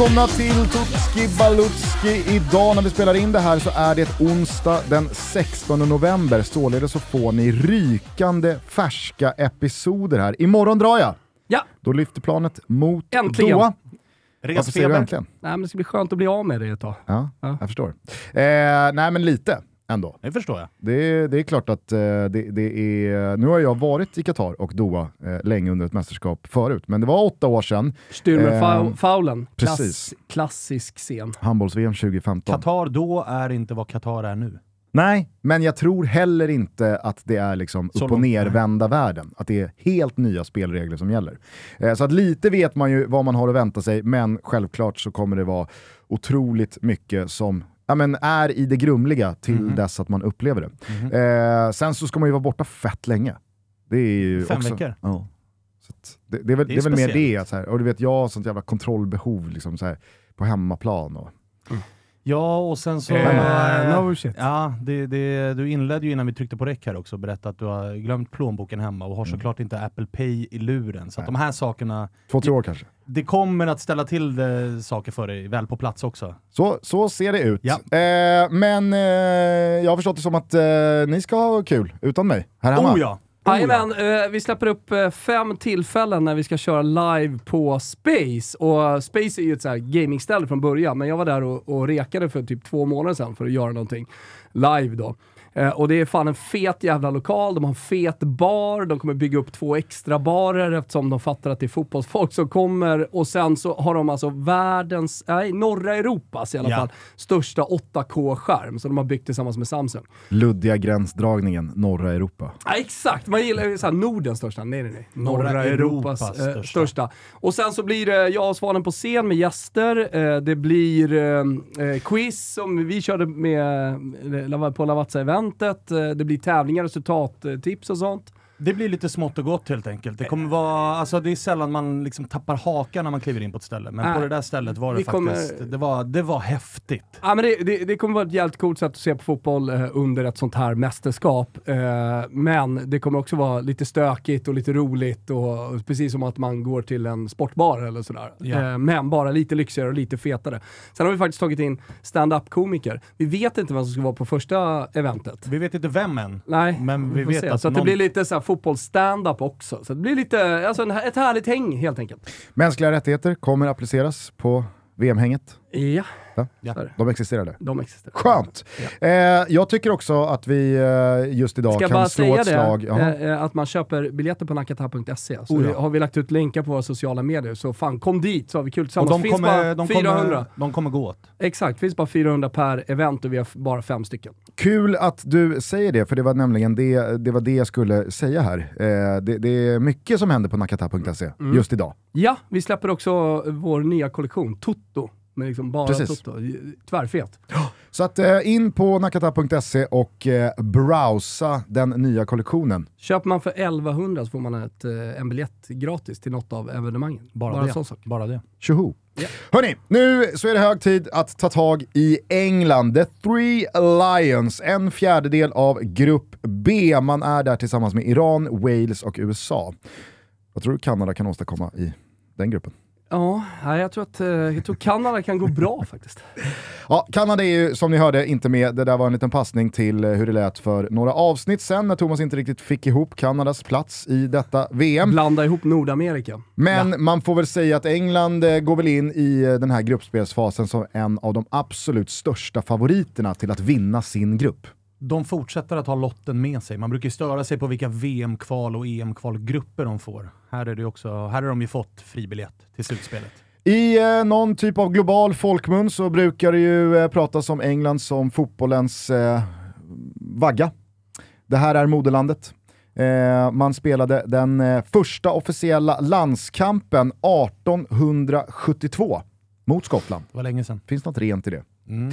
Välkomna till Tutski Balutski. Idag när vi spelar in det här så är det onsdag den 16 november. Således så får ni rykande färska episoder här. Imorgon drar jag. Ja. Då lyfter planet mot Äntligen. Doha. Varför säger du äntligen? Nej, men det ska bli skönt att bli av med det ett tag. Ja, Ja. jag förstår. Eh, nej men lite ändå. Det förstår jag. Det, det är klart att eh, det, det är... Nu har jag varit i Qatar och Doha eh, länge under ett mästerskap förut, men det var åtta år sedan. Stürmer-faulen. Ehm, precis. klassisk scen. Handbolls-VM 2015. Qatar då är inte vad Qatar är nu. Nej, men jag tror heller inte att det är liksom upp och nervända världen. Att det är helt nya spelregler som gäller. Eh, så att lite vet man ju vad man har att vänta sig, men självklart så kommer det vara otroligt mycket som ja, men är i det grumliga till Mhm. dess att man upplever det. Eh, sen så ska man ju vara borta fett länge. Det är ju Fem också, veckor. Ja. Det, det är väl, Det det är är väl mer det, så här, och du vet jag har sånt jävla kontrollbehov liksom, så här, på hemmaplan. Och, Ja, och sen så... Eh, no shit. Ja, det, det, du inledde ju innan vi tryckte på räck här också och berättade att du har glömt plånboken hemma och har såklart inte Apple Pay i luren. Så att de här sakerna, två, tre år kanske. det kommer att ställa till det, saker för dig väl på plats också. Så, så ser det ut. Ja. Eh, men eh, jag har förstått det som att eh, ni ska ha kul utan mig här hemma. Oh ja! Oh, Jajamän, eh, vi släpper upp eh, fem tillfällen när vi ska köra live på Space. Och Space är ju ett så här gamingställe från början, men jag var där och, och rekade för typ två månader sedan för att göra någonting live då. Eh, och det är fan en fet jävla lokal, de har en fet bar, de kommer bygga upp två extra barer eftersom de fattar att det är fotbollsfolk som kommer. Och sen så har de alltså världens, nej, norra Europas i alla Ja. fall, största 8K-skärm som de har byggt tillsammans med Samsung. Luddiga gränsdragningen, norra Europa. Ja, exakt, man gillar ju såhär Nordens största, nej nej nej. Norra, Norra Europas, Europas eh, största. största. Och sen så blir det jag och Svanen på scen med gäster, eh, det blir eh, eh, quiz som vi körde med, eh, på Lavazza-eventet, segmentet. Eh, det blir tävlingar, resultattips och sånt. Det blir lite smått och gott helt enkelt. Det kommer vara, alltså det är sällan man liksom tappar hakan när man kliver in på ett ställe. Men Nej. på det där stället var det Vi kommer- faktiskt, det, var, det var häftigt. Ja, men det, det, det kommer vara ett jävligt coolt sätt att se på fotboll eh, under ett sånt här mästerskap. Eh, men det kommer också vara lite stökigt och lite roligt och, och precis som att man går till en sportbar eller sådär. Ja. Eh, men bara lite lyxigare och lite fetare. Sen har vi faktiskt tagit in stand-up-komiker. Vi vet inte vem som ska vara på första eventet. Vi vet inte vem än. Nej, Men vi får vet se. att Så att det någon- blir lite så här fotbollsstand-up också. Så det blir lite, alltså en, ett härligt häng helt enkelt. Mänskliga rättigheter kommer appliceras på VM-hänget. Ja, Ja. Ja. det. De existerar där. De existerar. Skönt! Eh, jag tycker också att vi eh, just idag Ska kan bara slå säga ett slag. det, Jaha. eh, eh, att man köper biljetter på nakata.se. Så Oh ja. har vi lagt ut länkar på våra sociala medier, så fan kom dit så har vi kul Och tillsammans. de finns kommer, bara de, 400. kommer, de kommer gå åt. Exakt, finns bara 400 per event och vi har bara fem stycken. Kul att du säger det, för det var nämligen det, det, var det jag skulle säga här. Eh, det, det är mycket som händer på nakata.se Mm. just idag. Ja, vi släpper också vår nya kollektion, Toto. Med liksom bara Precis. Toto. Tvärfet. Så att eh, in på nakata.se och eh, browsa den nya kollektionen. Köper man för 1100 så får man ett, eh, en biljett gratis till något av evenemangen. Bara, en det. sån sak. Bara det. Tjoho! Ja. Hörni, nu så är det hög tid att ta tag i England. The Three Lions, en fjärdedel av Grupp B. Man är där tillsammans med Iran, Wales och USA. Vad tror du Kanada kan åstadkomma i den gruppen? Ja, jag tror att eh, jag tror Kanada kan gå bra faktiskt. Ja, Kanada är ju som ni hörde inte med. Det där var en liten passning till eh, hur det lät för några avsnitt sen när Thomas inte riktigt fick ihop Kanadas plats i detta VM. Blanda ihop Nordamerika. Men man får väl säga att England eh, går väl in i den här gruppspelsfasen som en av de absolut största favoriterna till att vinna sin grupp. De fortsätter att ha lotten med sig. Man brukar störa sig på vilka VM-kval och EM-kvalgrupper de får. Här, är det också, här har de ju fått fribiljett till slutspelet. I eh, någon typ av global folkmun så brukar det ju eh, pratas om England som fotbollens eh, vagga. Det här är moderlandet. Eh, man spelade den eh, första officiella landskampen 1872 mot Skottland. Det var länge sedan. Finns något rent i det? Mm.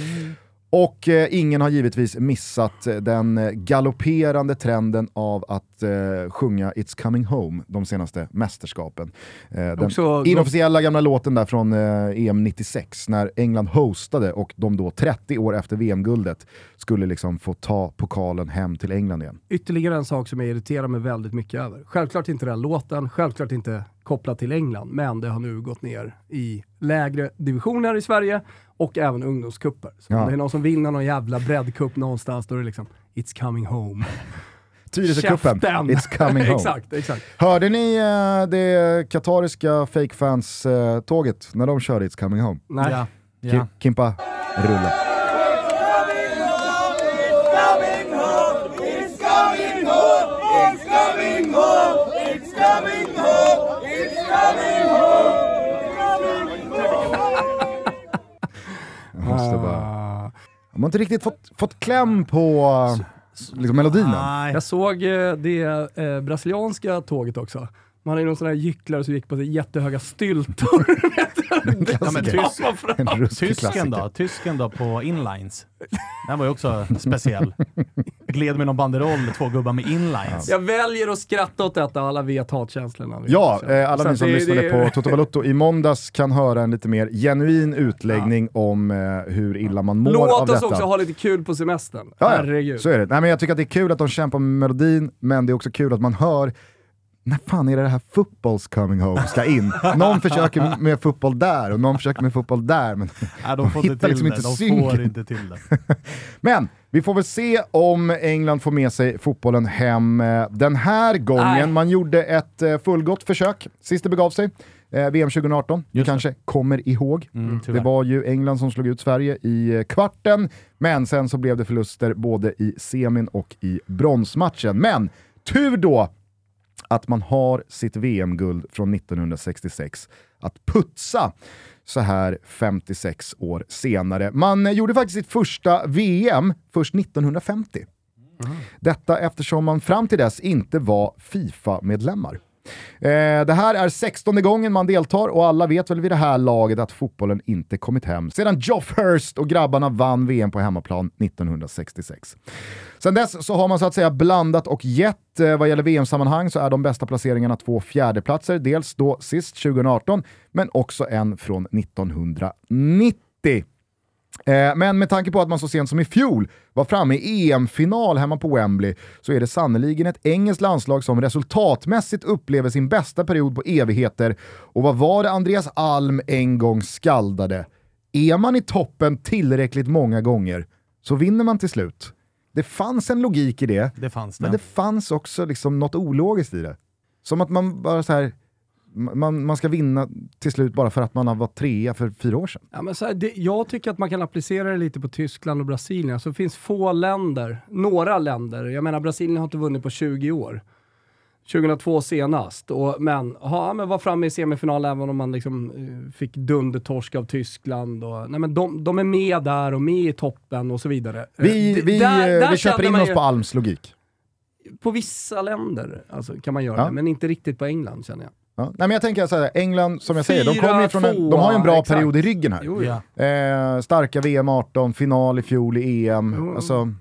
Och eh, ingen har givetvis missat eh, den eh, galopperande trenden av att eh, sjunga It's coming home de senaste mästerskapen. Eh, den Också- inofficiella gamla låten där från eh, EM 96 när England hostade och de då 30 år efter VM-guldet skulle liksom få ta pokalen hem till England igen. Ytterligare en sak som jag irriterar mig väldigt mycket över. Självklart inte den låten, självklart inte kopplat till England, men det har nu gått ner i lägre divisioner i Sverige och även ungdomscuper. Så Ja. om det är någon som vinner någon jävla breddcup någonstans, då är det liksom “It's coming home”. Tyresöcupen, it's coming home. exakt, exakt. Hörde ni eh, det katariska fakefans-tåget när de körde It's coming home? Nej. Ja. Ki- Ja. Kimpa, rulla. Jag måste bara... Ah. De har inte riktigt fått, fått kläm på liksom, melodin än. Nej. Jag såg eh, det eh, brasilianska tåget också. Man hade ju någon sån här gycklare som gick på så jättehöga styltor. Ja, men Klassiker. tys- En ruskig tysken då? Tysken då på inlines? Den var ju också speciell. Gled med någon banderoll, två gubbar med inlines. Jag väljer att skratta åt detta, alla vet hatkänslorna. Ja, eh, alla ni som det- lyssnade det- på Toto Balotto i måndags kan höra en lite mer genuin utläggning om eh, hur illa man mår av Låt detta. oss också ha lite kul på semestern. Ja, ja, Herregud. så är det. Nej, men jag tycker att det är kul att de kämpar med melodin, men det är också kul att man hör när fan är det det här footballs coming home ska in? Någon försöker med fotboll där och någon försöker med fotboll där. Men, Nej, de får inte hittar till liksom det. inte de synken. får inte till det. men vi får väl se om England får med sig fotbollen hem eh, den här gången. Nej. Man gjorde ett eh, fullgott försök sist det begav sig. Eh, VM 2018, du Just det. kanske kommer ihåg. Mm, Det tyvärr. var ju England som slog ut Sverige i eh, kvarten, men sen så blev det förluster både i semin och i bronsmatchen. Men tur då att man har sitt VM-guld från 1966 att putsa så här 56 år senare. Man eh, gjorde faktiskt sitt första VM först 1950. Detta eftersom man fram till dess inte var Fifa-medlemmar. Eh, det här är 16 gången man deltar och alla vet väl vid det här laget att fotbollen inte kommit hem sedan Geoff Hurst och grabbarna vann VM på hemmaplan 1966. Sedan dess så har man så att säga blandat och gett. Eh, vad gäller VM-sammanhang så är de bästa placeringarna två fjärdeplatser, dels då sist 2018, men också en från 1990. Eh, Men med tanke på att man så sent som i fjol var framme i EM-final hemma på Wembley så är det sannoliken ett engelskt landslag som resultatmässigt upplever sin bästa period på evigheter. Och vad var det Andreas Alm en gång skaldade? Är man i toppen tillräckligt många gånger så vinner man till slut. Det fanns en logik i det, Det det. men det fanns också liksom något ologiskt i det. Som att man bara så här, man, man ska vinna till slut bara för att man har varit trea för fyra år sedan. Ja, men så här, det, jag tycker att man kan applicera det lite på Tyskland och Brasilien. Alltså, det finns få länder, några länder, jag menar Brasilien har inte vunnit på 20 år. 2002 senast, och, men, ja, men var framme i semifinal även om man liksom, eh, fick dundertorsk av Tyskland. Och, nej, men de, de är med där och med i toppen och så vidare. Vi, Eh, d- vi, där- eh, där vi köper in oss ju- på Alms logik. På vissa länder alltså, kan man göra Ja. det, men inte riktigt på England känner jag. Ja. Nej, men jag tänker så här, England, som jag säger, de, kommer ju från en, de har ju en bra exakt. period i ryggen här. Jo, ja. Eh, starka VM 18, final i fjol i EM. Jo. Alltså,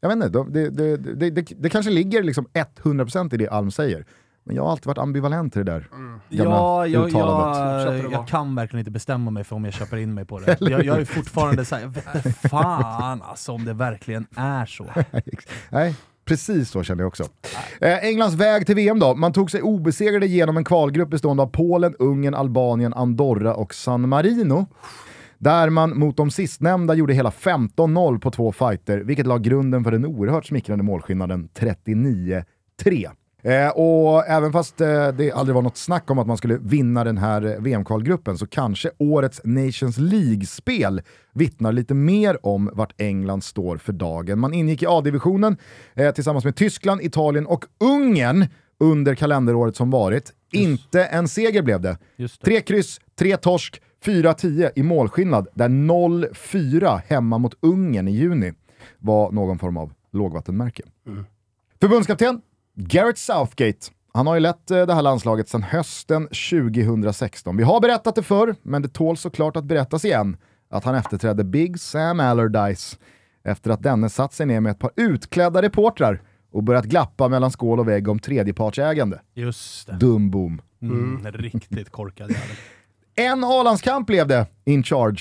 jag vet inte, de- det, det, det, det, det kanske ligger liksom 100% i det Alm säger. Men jag har alltid varit ambivalent till det där gamla Ja, jag, uttalandet. Jag, jag kan verkligen inte bestämma mig för om jag köper in mig på det. Jag, jag är fortfarande såhär, jag vet inte fan alltså om det verkligen är så. Nej, precis så känner jag också. Eh, Englands väg till VM då. Man tog sig obesegrade genom en kvalgrupp bestående av Polen, Ungern, Albanien, Andorra och San Marino. Där man mot de sistnämnda gjorde hela 15-0 på två fighter, vilket la grunden för den oerhört smickrande målskillnaden 39-3. Eh, och även fast eh, det aldrig var något snack om att man skulle vinna den här eh, VM-kvalgruppen så kanske årets Nations League-spel vittnar lite mer om vart England står för dagen. Man ingick i A-divisionen eh, tillsammans med Tyskland, Italien och Ungern under kalenderåret som varit. Inte en seger blev det. Just det. Tre kryss, tre torsk, 4-10 i målskillnad, där 0-4 hemma mot Ungern i juni var någon form av lågvattenmärke. Förbundskapten Garrett Southgate. Han har ju lett eh, det här landslaget sedan hösten 2016. Vi har berättat det förr, men det tål såklart att berättas igen att han efterträdde Big Sam Allardyce efter att denne satt sig ner med ett par utklädda reportrar och börjat glappa mellan skål och vägg om tredjepartsägande. Just det. Dum boom. Mm, riktigt korkad jävel. En A-landskamp blev det in charge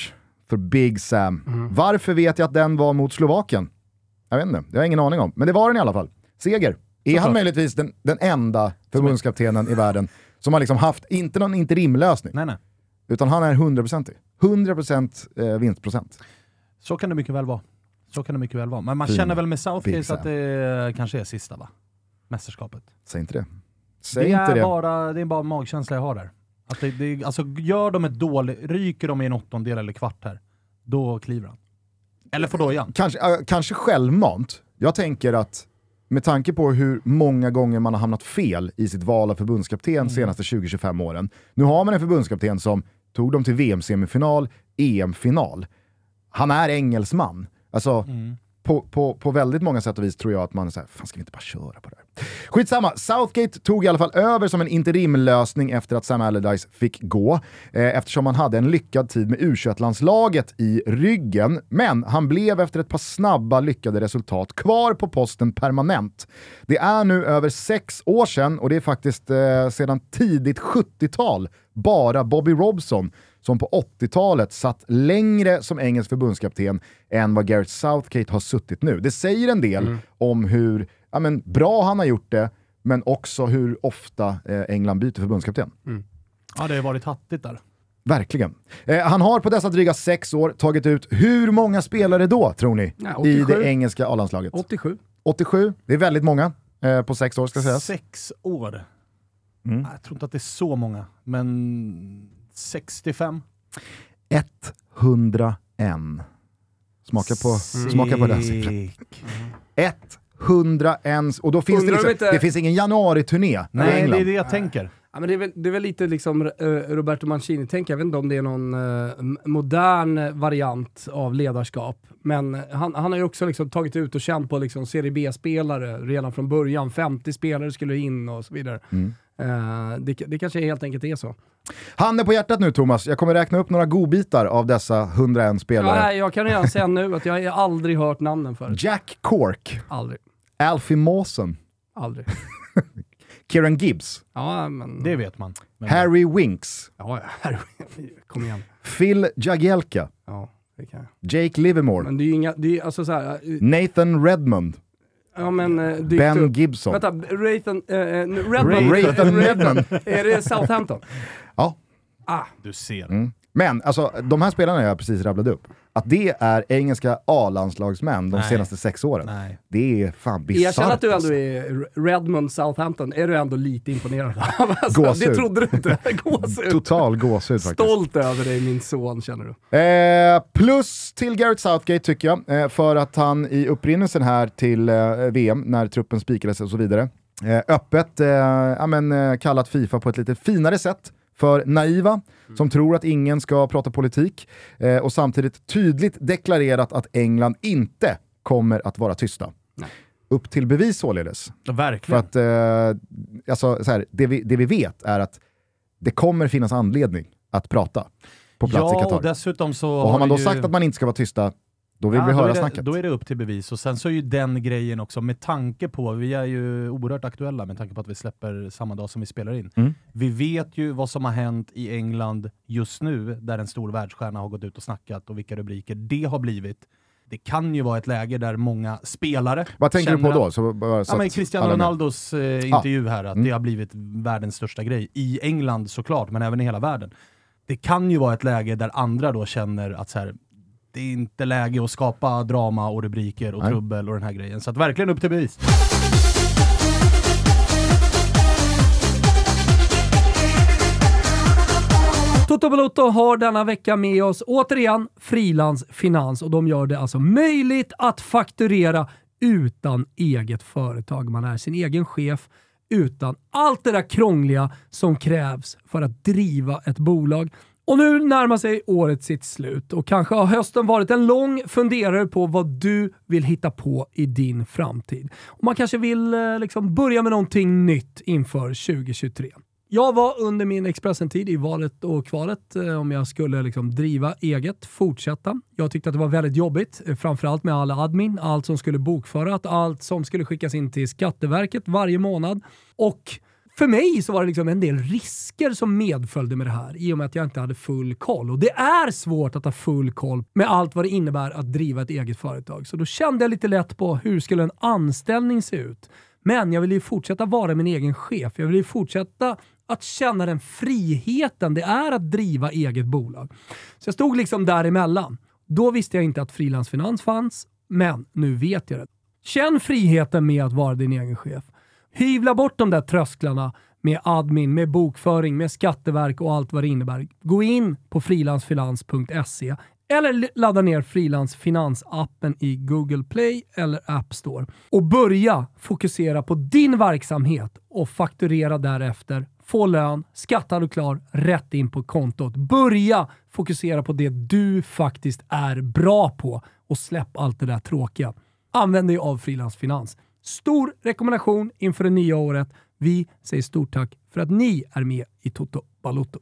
för Big Sam. Varför vet jag att den var mot Slovakien? Jag vet inte, det har jag ingen aning om. Men det var den i alla fall. Seger. Är han möjligtvis den, den enda förbundskaptenen i världen Som har liksom haft, inte någon interimlösning, Nej, nej. utan han är 100%ig. 100% eh, vinstprocent. Så kan det mycket väl vara. Så kan det mycket väl vara. Men man Fina känner väl med Southgate att det kanske är sista va? Mästerskapet. Säg inte det. Säg det, inte är det. Bara, det är bara magkänsla jag har där. Att det, det, alltså, gör de ett dåligt, ryker de i en åttondel eller kvart här, då kliver han. Eller får dojan. Kanske, äh, kanske självmant. Jag tänker att med tanke på hur många gånger man har hamnat fel i sitt val av förbundskapten Mm. senaste 20-25 åren. Nu har man en förbundskapten som tog dem till VM-semifinal, EM-final. Han är engelsman. Alltså, Mm. på, på, på väldigt många sätt och vis tror jag att man är såhär, fan ska vi inte bara köra på det? Skitsamma, Southgate tog i alla fall över som en interimlösning efter att Sam Allardyce fick gå, eh, eftersom han hade en lyckad tid med u landslaget i ryggen. Men han blev efter ett par snabba lyckade resultat kvar på posten permanent. Det är nu över sex år sedan och det är faktiskt eh, sedan tidigt 70-tal bara Bobby Robson som på 80-talet satt längre som engelsk förbundskapten än vad Gareth Southgate har suttit nu. Det säger en del om hur ja, men, bra han har gjort det, men också hur ofta eh, England byter förbundskapten. Ja, det har varit hattigt där. Verkligen. Eh, han har på dessa dryga sex år tagit ut hur många spelare då, tror ni, Nej, i 87. det engelska A-landslaget? 87. 87, det är väldigt måga eh, på sex år ska sägas. Sex år. Mm. Nej, Jag tror inte att det är så många, men 65. 101. Smaka på, smaka på den siffran. 101, och då finns det, liksom, inte- det finns ingen januari-turné Nej, det är det jag tänker. Ja, men det, är väl, det är väl lite liksom eh, Roberto Mancini-tänk, jag vet inte om det är någon eh, m- modern variant av ledarskap. Men han, han har ju också liksom tagit ut och känt på liksom Serie B-spelare redan från början. 50 spelare skulle in och så vidare. Mm. Eh, det, det kanske helt enkelt är så. Handen på hjärtat nu Thomas, jag kommer räkna upp några godbitar av dessa 101 spelare. Ja, nej, jag kan redan säga nu att jag har aldrig hört namnen förut. Jack Cork, Aldrig. Alfie Mawson, Aldrig. Kieran Gibbs, Ja, men... Det vet man. Men Harry Winks, Ja, ja. Kom igen. Phil Jagielka, Ja, det kan jag. Jake Livermore, Men det är ju inga... Det är alltså så här, eh, Nathan Redmond, Ja men... eh, Ben upp. Gibson. Vänta, Raythan... Eh, eh, Redmond. Raythan Redmond. Är det Southampton? Ja. Ah, Du ser. Mm. Men alltså, de här spelarna jag precis rabblade upp, att det är engelska A-landslagsmän de Nej. senaste sex åren, Nej. det är fan bisarrt. att du alltså. ändå är Redmond, Southampton. Är du ändå lite imponerad? alltså, Gåshud. det trodde du inte. Gåshud. Total gåshud faktiskt. Stolt över dig min son känner du. Eh, plus till Gareth Southgate tycker jag, eh, för att han i upprinnelsen här till eh, VM, när truppen spikades och så vidare, eh, öppet eh, ja, men, eh, kallat Fifa på ett lite finare sätt för naiva, som tror att ingen ska prata politik, eh, och samtidigt tydligt deklarerat att England inte kommer att vara tysta. Nej. Upp till bevis således. Ja, För Verkligen. att eh, alltså, så här, det, vi, det vi vet är att det kommer finnas anledning att prata på plats i ja, Qatar. och dessutom så Och har man då ju... sagt att man inte ska vara tysta, då vill Ja, vi då höra är det, snacket. Då är det upp till bevis. Och sen så är ju den grejen också, med tanke på, vi är ju oerhört aktuella med tanke på att vi släpper samma dag som vi spelar in. Mm. Vi vet ju vad som har hänt i England just nu, där en stor världsstjärna har gått ut och snackat och vilka rubriker det har blivit. Det kan ju vara ett läge där många spelare Vad tänker du på då? Så, bara, så Ja, men Cristiano. Ronaldos eh, intervju här, att Mm. det har blivit världens största grej. I England såklart, men även i hela världen. Det kan ju vara ett läge där andra då känner att så här, det är inte läge att skapa drama och rubriker och Nej. trubbel och den här grejen. Så att verkligen upp till bevis. Toto Balotto har denna vecka med oss återigen frilansfinans och de gör det alltså möjligt att fakturera utan eget företag. Man är sin egen chef utan allt det där krångliga som krävs för att driva ett bolag. Och nu närmar sig året sitt slut och kanske har hösten varit en lång funderare på vad du vill hitta på i din framtid. Och man kanske vill eh, liksom börja med någonting nytt inför 2023. Jag var under min Expressen-tid i valet och kvalet eh, om jag skulle liksom driva eget, fortsätta. Jag tyckte att det var väldigt jobbigt, eh, framförallt med all admin, allt som skulle bokföras, allt som skulle skickas in till Skatteverket varje månad. Och för mig så var det liksom en del risker som medföljde med det här i och med att jag inte hade full koll. Och det är svårt att ha full koll med allt vad det innebär att driva ett eget företag. Så då kände jag lite lätt på hur skulle en anställning se ut? Men jag ville ju fortsätta vara min egen chef. Jag ville ju fortsätta att känna den friheten det är att driva eget bolag. Så jag stod liksom däremellan. Då visste jag inte att frilansfinans fanns, men nu vet jag det. Känn friheten med att vara din egen chef. Hyvla bort de där trösklarna med admin, med bokföring, med skatteverk och allt vad det innebär. Gå in på frilansfinans.se eller ladda ner frilansfinansappen i Google Play eller App Store och börja fokusera på din verksamhet och fakturera därefter. Få lön, skattad och klar, rätt in på kontot. Börja fokusera på det du faktiskt är bra på och släpp allt det där tråkiga. Använd dig av Frilansfinans. Stor rekommendation inför det nya året. Vi säger stort tack för att ni är med i Toto Balotto.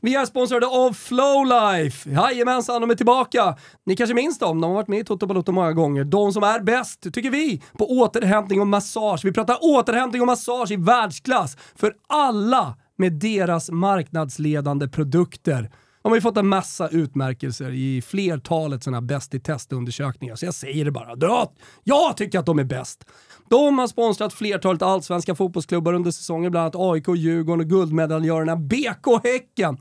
Vi är sponsrade av Flowlife. Jajamensan, de är tillbaka. Ni kanske minns dem, de har varit med i Toto Balotto många gånger. De som är bäst, tycker vi, på återhämtning och massage. Vi pratar återhämtning och massage i världsklass för alla med deras marknadsledande produkter. De har ju fått en massa utmärkelser i flertalet sådana bäst i testundersökningar, så jag säger det bara. Jag tycker att de är bäst. De har sponsrat flertalet allsvenska fotbollsklubbar under säsongen, bland annat AIK, Djurgården och guldmedaljörerna BK Häcken.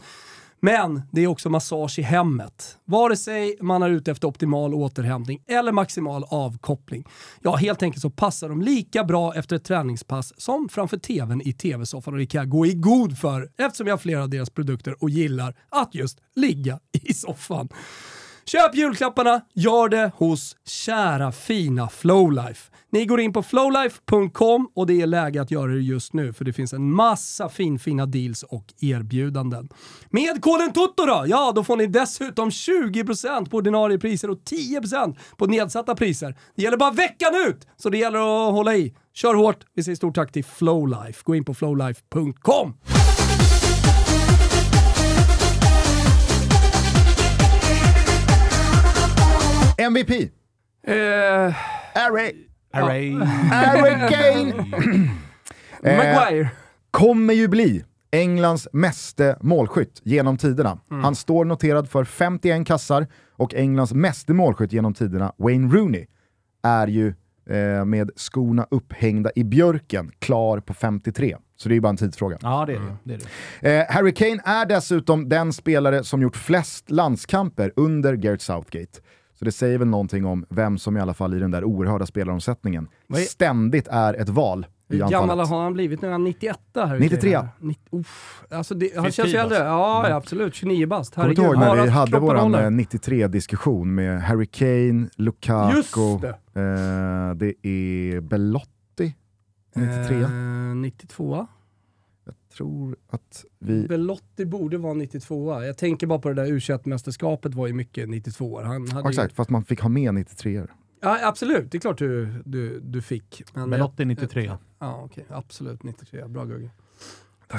Men det är också massage i hemmet. Vare sig man är ute efter optimal återhämtning eller maximal avkoppling. Ja, helt enkelt så passar de lika bra efter ett träningspass som framför tvn i tv-soffan och det kan jag gå i god för eftersom jag har flera av deras produkter och gillar att just ligga i soffan. Köp julklapparna, gör det hos kära fina Flowlife. Ni går in på flowlife.com och det är läge att göra det just nu för det finns en massa finfina deals och erbjudanden. Med koden TOTO då, ja då får ni dessutom 20% på ordinarie priser och 10% på nedsatta priser. Det gäller bara veckan ut, så det gäller att hålla i. Kör hårt, vi säger stort tack till Flowlife. Gå in på flowlife.com. MVP. Eh, Harry. Array. Harry Kane. Eh, Maguire. kommer ju bli Englands meste målskytt genom tiderna. Han står noterad för 51 kassar och Englands meste målskytt genom tiderna, Wayne Rooney, är ju eh, med skorna upphängda i björken klar på 53. Så det är ju bara en tidsfråga. Ja, det är det. det, är det. Eh, Harry Kane är dessutom den spelare som gjort flest landskamper under Gareth Southgate. Så det säger väl någonting om vem som i alla fall i den där oerhörda spelaromsättningen är- ständigt är ett val i Hur gammal har han blivit nu? Är han 91 här? 93. Nitt- uff. Alltså det, han känns ju äldre. Ja, ja, absolut. 29 bast. Kommer du ihåg Har när vi hade vår håller? 93-diskussion med Harry Kane, Lukaku, Just det. Eh, det är Belotti, 93. Eh, 92 Jag tror att vi... Belotti borde vara 92 Jag tänker bara på det där u mästerskapet var ju mycket 92 Han hade Ja, ju- exakt, fast man fick ha med 93 Ja, absolut, det är klart du, du, du fick. Men Belotti 93. Ja, okej. Absolut 93. Bra Gugge.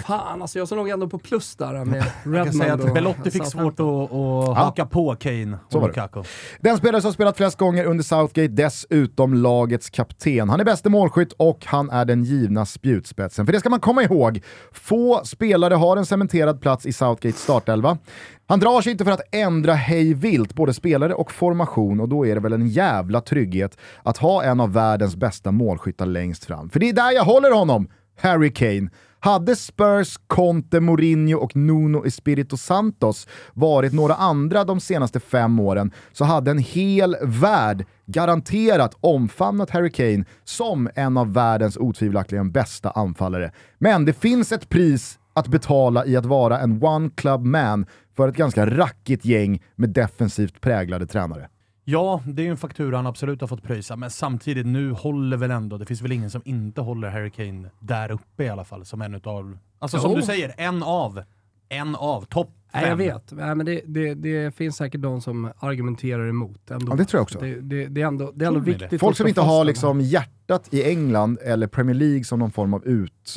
Fan, alltså jag såg nog ändå på plus där med Redmond Jag kan säga att och Belotti fick svårt att, att haka på Kane och. Lukaku. Den spelare som spelat flest gånger under Southgate, dessutom lagets kapten. Han är bäste målskytt och han är den givna spjutspetsen. För det ska man komma ihåg, få spelare har en cementerad plats i Southgates startelva. Han drar sig inte för att ändra hej vilt både spelare och formation och då är det väl en jävla trygghet att ha en av världens bästa målskyttar längst fram. För det är där jag håller honom, Harry Kane. Hade Spurs, Conte, Mourinho och Nuno Espirito Santos varit några andra de senaste fem åren så hade en hel värld garanterat omfamnat Harry Kane som en av världens otvivelaktigen bästa anfallare. Men det finns ett pris att betala i att vara en one club man för ett ganska rackigt gäng med defensivt präglade tränare. Ja, det är ju en faktura han absolut har fått pröjsa, men samtidigt nu håller väl ändå, det finns väl ingen som inte håller Harry Kane där uppe i alla fall, som en utav, alltså som Jo. du säger, en av, en av, topp. Nej, jag vet. Nej, men det, det, det finns säkert de som argumenterar emot. Ändå. Ja, det tror jag också. Det, det, är ändå, är ändå viktigt Folk som inte har liksom hjärtat i England eller Premier League som någon form av Och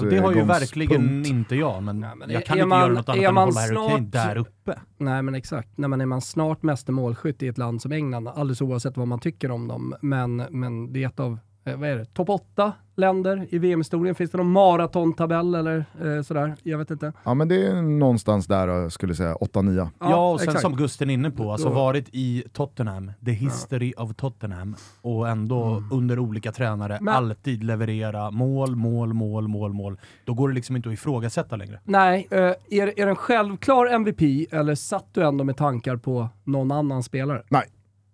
det har ju utgångspunkt. verkligen inte jag, men, Nej, men jag kan inte man- göra något annat än att hålla Harry Kane där uppe. Nej men exakt. Nej, men är man snart meste målskytt i ett land som England, alldeles oavsett vad man tycker om dem, men, men det är ett av eh, vad är det, topp 8 länder i VM-historien? Finns det någon maratontabell eller eh, sådär? Jag vet inte. Ja men det är någonstans där jag skulle säga 8-9. Ja, och sen exakt. som Gusten är inne på, alltså varit i Tottenham, the history of Tottenham, och ändå under olika tränare Men- alltid leverera mål, mål, mål, mål, mål. Då går det liksom inte att ifrågasätta längre. Nej, eh, är, är den självklar MVP eller satt du ändå med tankar på någon annan spelare? Nej,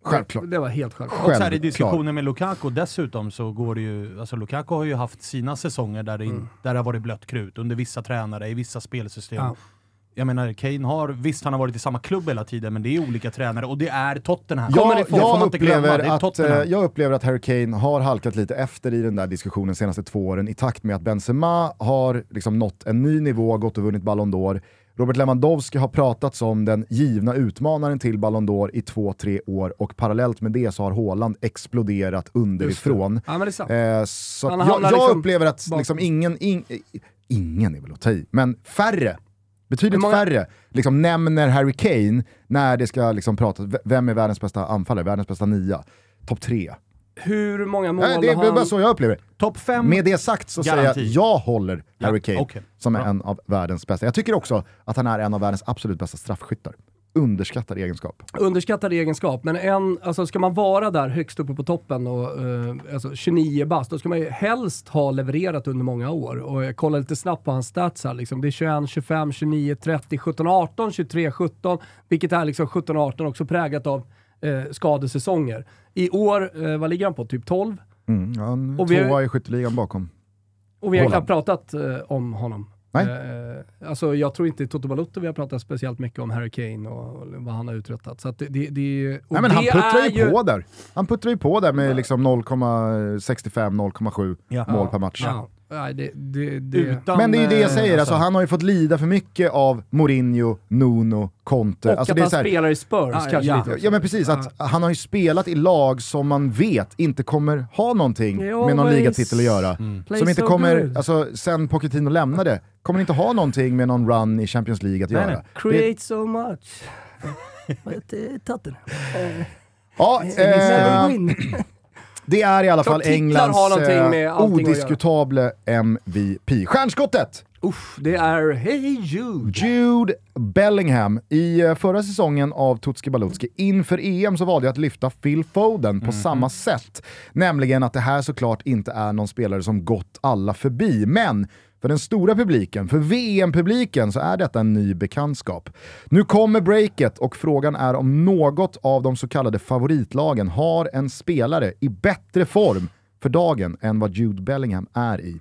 självklart. Det var helt självklart. Och så här, I diskussionen med Lukaku dessutom så går det ju, alltså Lukaku har ju haft sina säsonger där det, in, där det har varit blött krut, under vissa tränare, i vissa spelsystem. Ja. Jag menar, Kane har, visst han har varit i samma klubb hela tiden, men det är olika tränare och det är Tottenham. Jag, ifrån, får man jag, inte glömma, upplever är att, Tottenham. eh, jag upplever att Harry Kane har halkat lite efter i den där diskussionen de senaste två åren i takt med att Benzema har liksom nått en ny nivå, gått och vunnit Ballon d'Or. Robert Lewandowski har pratat som den givna utmanaren till Ballon d'Or i två, tre år och parallellt med det så har Haaland exploderat underifrån. Ja men det är sant. Eh, så jag, liksom upplever att liksom ingen, in, ingen är väl att ta i, men färre, betydligt många- färre, liksom nämner Harry Kane när det ska liksom pratas, vem är världens bästa anfallare, världens bästa nia? Topp tre. Hur många mål Nej, det är han... bara så jag upplever. Topp fem, Med det sagt så säger Garanti. jag, jag håller Ja, Harry Kane okej. som är Bra. en av världens bästa. Jag tycker också att han är en av världens absolut bästa straffskyttar. Underskattad egenskap. Underskattad egenskap, men en, alltså ska man vara där högst uppe på toppen och eh, alltså 29 bast, då ska man ju helst ha levererat under många år. Och jag kollar lite snabbt på hans stats här. Liksom. Det är 21, 25, 29, 30, 17, 18, 23, 17, vilket är liksom 17 och 18 också präglat av eh, skadesäsonger. I år, eh, vad ligger han på? Typ 12? Mm, ja, en Och vi har- tvåa i skytteligan bakom. Och vi har knappt pratat eh, om honom. Nej. Eh, alltså jag tror inte i Toto Balotto vi har pratat speciellt mycket om Harry Kane och, och vad han har uträttat. Så att det, det, det, Nej, men han puttrar är ju på där. Han puttrar ju på där med liksom 0,65-0,7 Ja. mål per match. Ja, nej, det, det, det, Utan, Men det är ju det jag eh, säger, alltså, han har ju fått lida för mycket av Mourinho, Nuno, Conte. och Alltså, att det är han så här, spelar i Spurs Ja, kanske ja. lite också. Ja men precis, att han har ju spelat i lag som man vet inte kommer ha någonting med någon ligatitel att göra. Play Som inte so kommer, good. alltså sen Pochettino lämnade, kommer inte ha någonting med någon run i Champions League att Nej, göra. nej. Det, Create so much. Eh, ja, eh, win. det är i alla fall Englands har någonting med eh, allting att göra. odiskutable MVP. Stjärnskottet! Uff, det är Hey Jude. Jude Bellingham. I eh, förra säsongen av Tutski Balutski inför EM så valde jag att lyfta Phil Foden på samma sätt. Nämligen att det här såklart inte är någon spelare som gått alla förbi, men för den stora publiken, för VM-publiken, så är detta en ny bekantskap. Nu kommer breaket och frågan är om något av de så kallade favoritlagen har en spelare i bättre form för dagen än vad Jude Bellingham är i.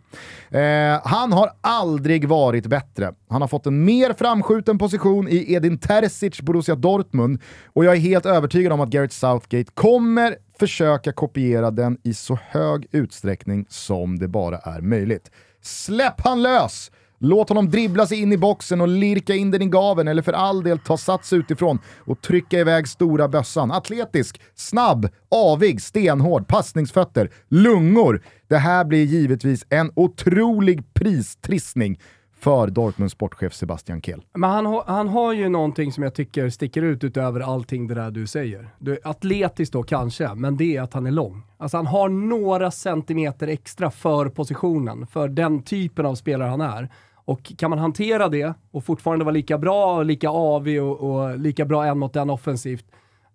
Eh, han har aldrig varit bättre. Han har fått en mer framskjuten position i Edin Terzic Borussia Dortmund och jag är helt övertygad om att Gareth Southgate kommer försöka kopiera den i så hög utsträckning som det bara är möjligt. Släpp han lös! Låt honom dribbla sig in i boxen och lirka in den i gaven eller för all del ta sats utifrån och trycka iväg stora bössan. Atletisk, snabb, avig, stenhård, passningsfötter, lungor. Det här blir givetvis en otrolig pristrissning för Dortmunds sportchef Sebastian Kehl. Men han, har- han har ju någonting som jag tycker sticker ut utöver allting det där du säger. Du, atletiskt då kanske, men det är att han är lång. Alltså han har några centimeter extra för positionen, för den typen av spelare han är. Och kan man hantera det och fortfarande vara lika bra, lika avig och, och lika bra en mot en offensivt,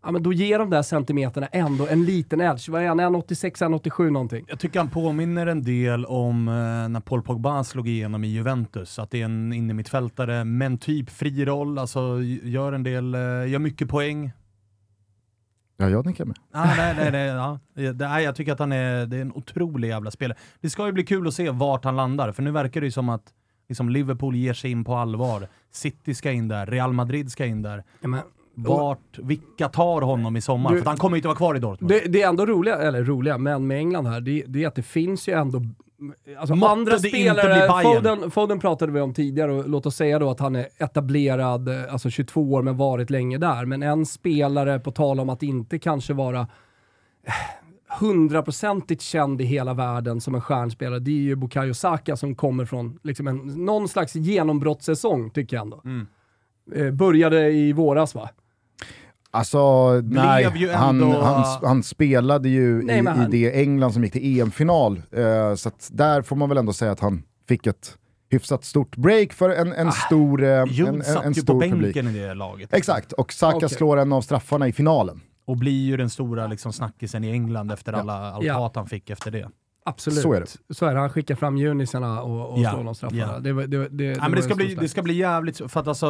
ja men då ger de där centimeterna ändå en liten edge. Vad är han? 1,86, 1,87 någonting? Jag tycker han påminner en del om eh, när Paul Pogba slog igenom i Juventus. Att det är en innermittfältare, men typ fri roll, alltså gör en del, eh, gör mycket poäng. Ja, jag tänker med. Ah, nej, nej, nej, ja. det, nej, jag tycker att han är, det är en otrolig jävla spelare. Det ska ju bli kul att se vart han landar, för nu verkar det ju som att liksom, Liverpool ger sig in på allvar. City ska in där, Real Madrid ska in där. Ja, men, Vart, vilka tar honom i sommar? Du- för han kommer ju inte vara kvar i Dortmund. Det, det är ändå roliga, eller roliga, men med England här, det, det är att det finns ju ändå Alltså Måtte andra spelare. Foden, Foden pratade vi om tidigare och låt oss säga då att han är etablerad, alltså 22 år men varit länge där. Men en spelare, på tal om att inte kanske vara hundraprocentigt känd i hela världen som en stjärnspelare, det är ju Bukayo Saka som kommer från liksom en, någon slags genombrottssäsong tycker jag ändå. Mm. Eh, började i våras va? Alltså, nej. ju Han, ändå- han, han spelade ju Nej, i, han- i det England som gick till EM-final, eh, så att där får man väl ändå säga att han fick ett hyfsat stort break för en, en stor, eh, en, en, satt en ju på stor bänken publik. i det laget. Exakt, och Saka Okej. slår en av straffarna i finalen. Och blir ju den stora liksom, snackisen i England efter alla, allt Ja. hat han fick efter det. Absolut. Så är det. Så är det. Han skickar fram junisarna och, och Ja, slår de straffarna. ja. Det, det, det, det, men det, ska bli, det ska bli jävligt, för att alltså,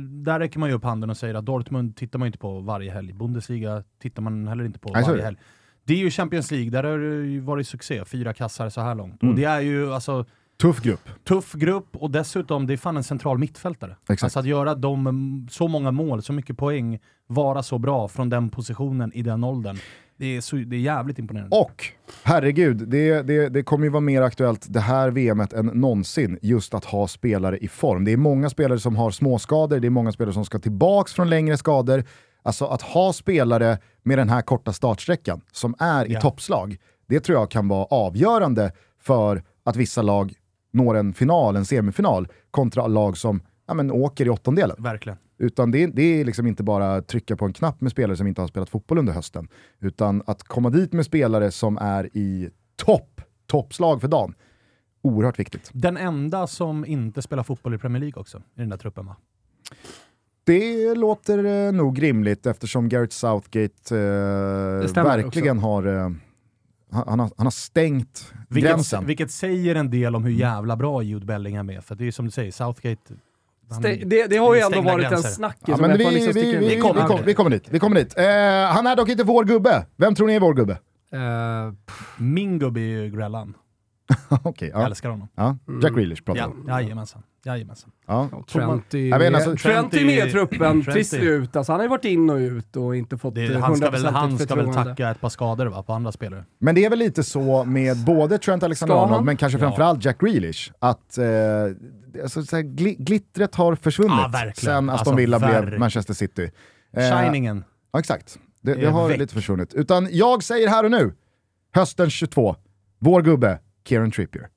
där räcker man ju upp handen och säger att Dortmund tittar man inte på varje helg. Bundesliga tittar man heller inte på Nej, varje helg. Det är ju Champions League, där har det ju varit succé. Fyra kassar så här långt. Mm. Och det är ju alltså Tuff grupp. tuff grupp och dessutom, det är fan en central mittfältare. Exakt. Alltså att göra de, mm, så många mål, så mycket poäng, vara så bra från den positionen i den åldern. Det är, så, det är jävligt imponerande. Och herregud, det, det, det kommer ju vara mer aktuellt det här VMet än någonsin, just att ha spelare i form. Det är många spelare som har småskador, det är många spelare som ska tillbaks från längre skador. Alltså att ha spelare med den här korta startsträckan som är i Ja. toppslag, det tror jag kan vara avgörande för att vissa lag når en final, en semifinal, kontra lag som ja, men, åker i åttondelen. Verkligen. Utan det, det är liksom inte bara att trycka på en knapp med spelare som inte har spelat fotboll under hösten. Utan att komma dit med spelare som är i topp, toppslag för dagen. Oerhört viktigt. Den enda som inte spelar fotboll i Premier League också, i den där truppen va? Det låter eh, nog rimligt eftersom Gareth Southgate eh, verkligen har, eh, han, han har, han har stängt Vilket, gränsen. vilket säger en del om hur jävla bra Jude Bellingham är. För det är som du säger, Southgate... det, det har ju ändå varit gränser. en snackis. Ja, men vi, liksom vi, vi, vi, kommer kom, vi kommer dit. Vi kommer dit. Eh, han är dock inte vår gubbe. Vem tror ni är vår gubbe? Eh, Min gubbe är ju Grellan. Okej, Jag ja. älskar honom. ja. Jack Grealish pratar Ja, om. jajamensan. Jajamensan. Ja. Trent är Jag vet, alltså, Trent är med i truppen, trist ut. Alltså, han har ju varit in och ut och inte fått Det, han ska 100% väl, han ska väl tacka ett par skador va, på andra spelare. Men det är väl lite så med både Trent Alexander-Arnold, men kanske Ja. framförallt Jack Grealish, att eh, alltså, så här, gli glittret har försvunnit Ja, verkligen. sen Aston Alltså, Villa blev. Manchester City. Eh, Shiningen. Ja, exakt. Det, det har väck. lite försvunnit. Utan jag säger här och nu, hösten 22, vår gubbe, Kieran Trippier.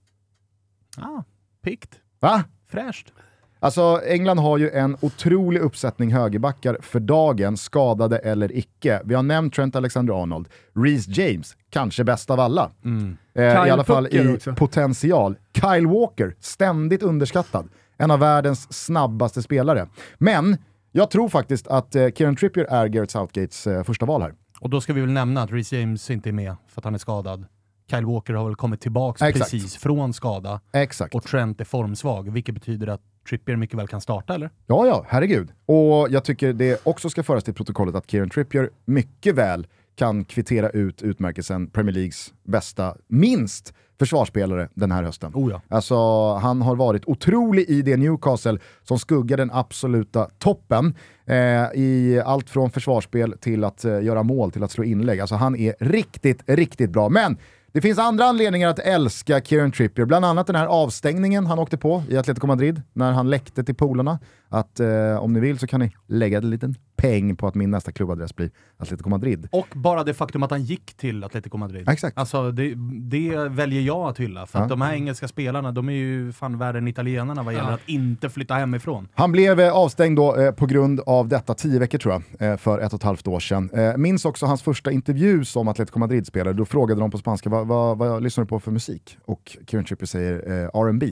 Ah, pikt. Va? Fräscht. Alltså England har ju en otrolig uppsättning högerbackar för dagen, skadade eller icke. Vi har nämnt Trent Alexander-Arnold, Reece James, kanske bäst av alla. Mm. Eh, I alla fall Pucker i också. potential. Kyle Walker, ständigt underskattad. En av världens snabbaste spelare. Men jag tror faktiskt att eh, Kieran Trippier är Gareth Southgates eh, första val här. Och då ska vi väl nämna att Reece James inte är med för att han är skadad. Kyle Walker har väl kommit tillbaks Exakt. precis från skada Exakt. och Trent är formsvag, vilket betyder att Trippier mycket väl kan starta, eller? Ja, ja, herregud. Och jag tycker det också ska föras till protokollet att Kieran Trippier mycket väl kan kvittera ut utmärkelsen Premier Leagues bästa, minst, försvarsspelare den här hösten. Oh ja. Alltså, han har varit otrolig i det Newcastle som skuggar den absoluta toppen eh, i allt från försvarsspel till att eh, göra mål, till att slå inlägg. Alltså han är riktigt, riktigt bra. Men det finns andra anledningar att älska Kieran Trippier, bland annat den här avstängningen han åkte på i Atletico Madrid när han läckte till polarna. Att eh, om ni vill så kan ni lägga en liten peng på att min nästa klubbadress blir Atletico Madrid. Och bara det faktum att han gick till Atletico Madrid. Ja, exakt. Alltså det, det väljer jag att hylla, för att Ja. de här engelska spelarna, de är ju fan värre än italienarna vad gäller Ja. att inte flytta hemifrån. Han blev eh, avstängd då, eh, på grund av detta tio veckor tror jag, eh, för ett och ett halvt år sedan. Eh, minns också hans första intervju som Atletico Madrid-spelare. Då frågade de på spanska, vad, vad, vad lyssnar du på för musik? Och Kieran Trippier säger eh, R&B.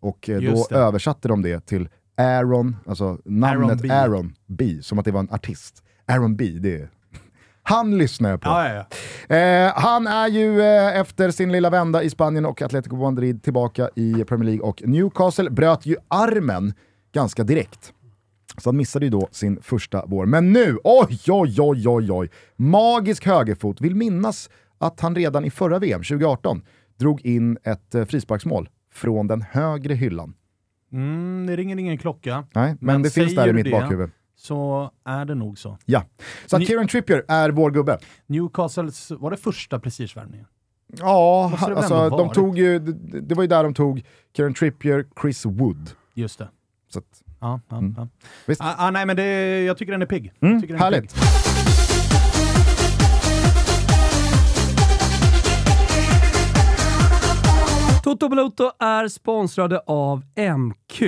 Och eh, då översatte de det till Aaron, alltså namnet B. Aaron B, som att det var en artist. Aaron B, det är... Han lyssnar jag på. Ja, ja, ja. Eh, han är ju eh, efter sin lilla vända i Spanien och Atletico Madrid tillbaka i Premier League och Newcastle. Bröt ju armen ganska direkt. Så han missade ju då sin första vår. Men nu, oj, oj, oj, oj, oj. Magisk högerfot. Vill minnas att han redan i förra VM, 2018, drog in ett eh, frisparksmål från den högre hyllan. Mm, det ringer ingen klocka, Nej, men, Men det finns där i mitt det? bakhuvud. så är det nog så. Ja. Så Ni- Kieran Trippier är vår gubbe. Newcastles, var det första prestigevärvningen? Ja, alltså, de tog ju, det, det var ju där de tog Kieran Trippier, Chris Wood. Just det. Så att, Ja, ja, Mm. ja. Ah, ah, nej, men det, jag tycker den är pigg. mm, den är härligt. pigg. Toto Balotto är sponsrade av MQ.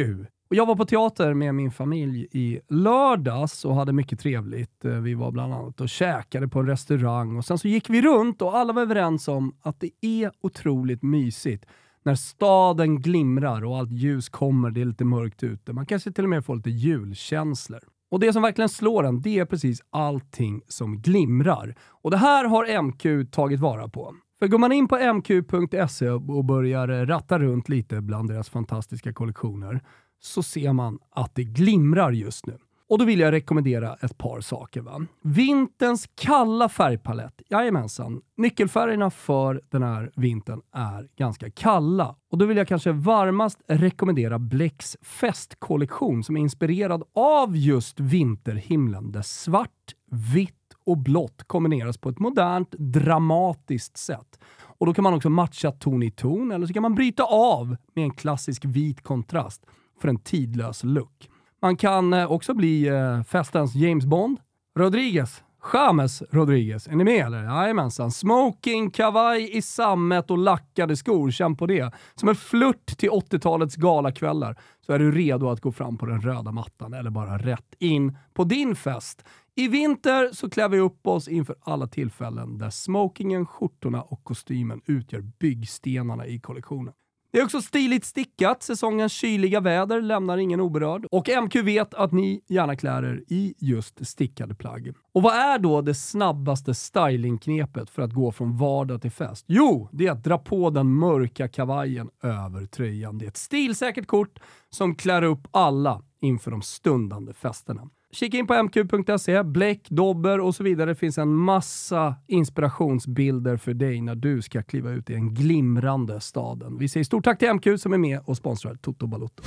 Och jag var på teater med min familj i lördags och hade mycket trevligt. Eh, vi var bland annat och käkade på en restaurang och sen så gick vi runt och alla var överens om att det är otroligt mysigt när staden glimrar och allt ljus kommer, det är lite mörkt ute. Man kanske till och med får lite julkänslor. Och det som verkligen slår en, det är precis allting som glimrar. Och det här har MQ tagit vara på. För går man in på mq.se och börjar ratta runt lite bland deras fantastiska kollektioner så ser man att det glimrar just nu. Och då vill jag rekommendera ett par saker. Va? Vinterns kalla färgpalett. Jajamensan. Nyckelfärgerna för den här vintern är ganska kalla. Och då vill jag kanske varmast rekommendera Blecks festkollektion som är inspirerad av just vinterhimlen där svart, vitt och blått kombineras på ett modernt, dramatiskt sätt. Och då kan man också matcha ton i ton, eller så kan man bryta av med en klassisk vit kontrast för en tidlös look. Man kan eh, också bli eh, festens James Bond. Rodriguez. James Rodriguez. Är ni med eller? Jajamensan. Smoking, kavaj i sammet och lackade skor. Känn på det. Som en flört till 80-talets galakvällar så är du redo att gå fram på den röda mattan eller bara rätt in på din fest. I vinter så klär vi upp oss inför alla tillfällen där smokingen, skjortorna och kostymen utgör byggstenarna i kollektionen. Det är också stiligt stickat. Säsongens kyliga väder lämnar ingen oberörd. Och MQ vet att ni gärna klär er i just stickade plagg. Och vad är då det snabbaste stylingknepet för att gå från vardag till fest? Jo, det är att dra på den mörka kavajen över tröjan. Det är ett stilsäkert kort som klär upp alla inför de stundande festerna. Kika in på mq.se, bläck, dobber och så vidare. Det finns en massa inspirationsbilder för dig när du ska kliva ut i den glimrande staden. Vi säger stort tack till MQ som är med och sponsrar Toto Balotto.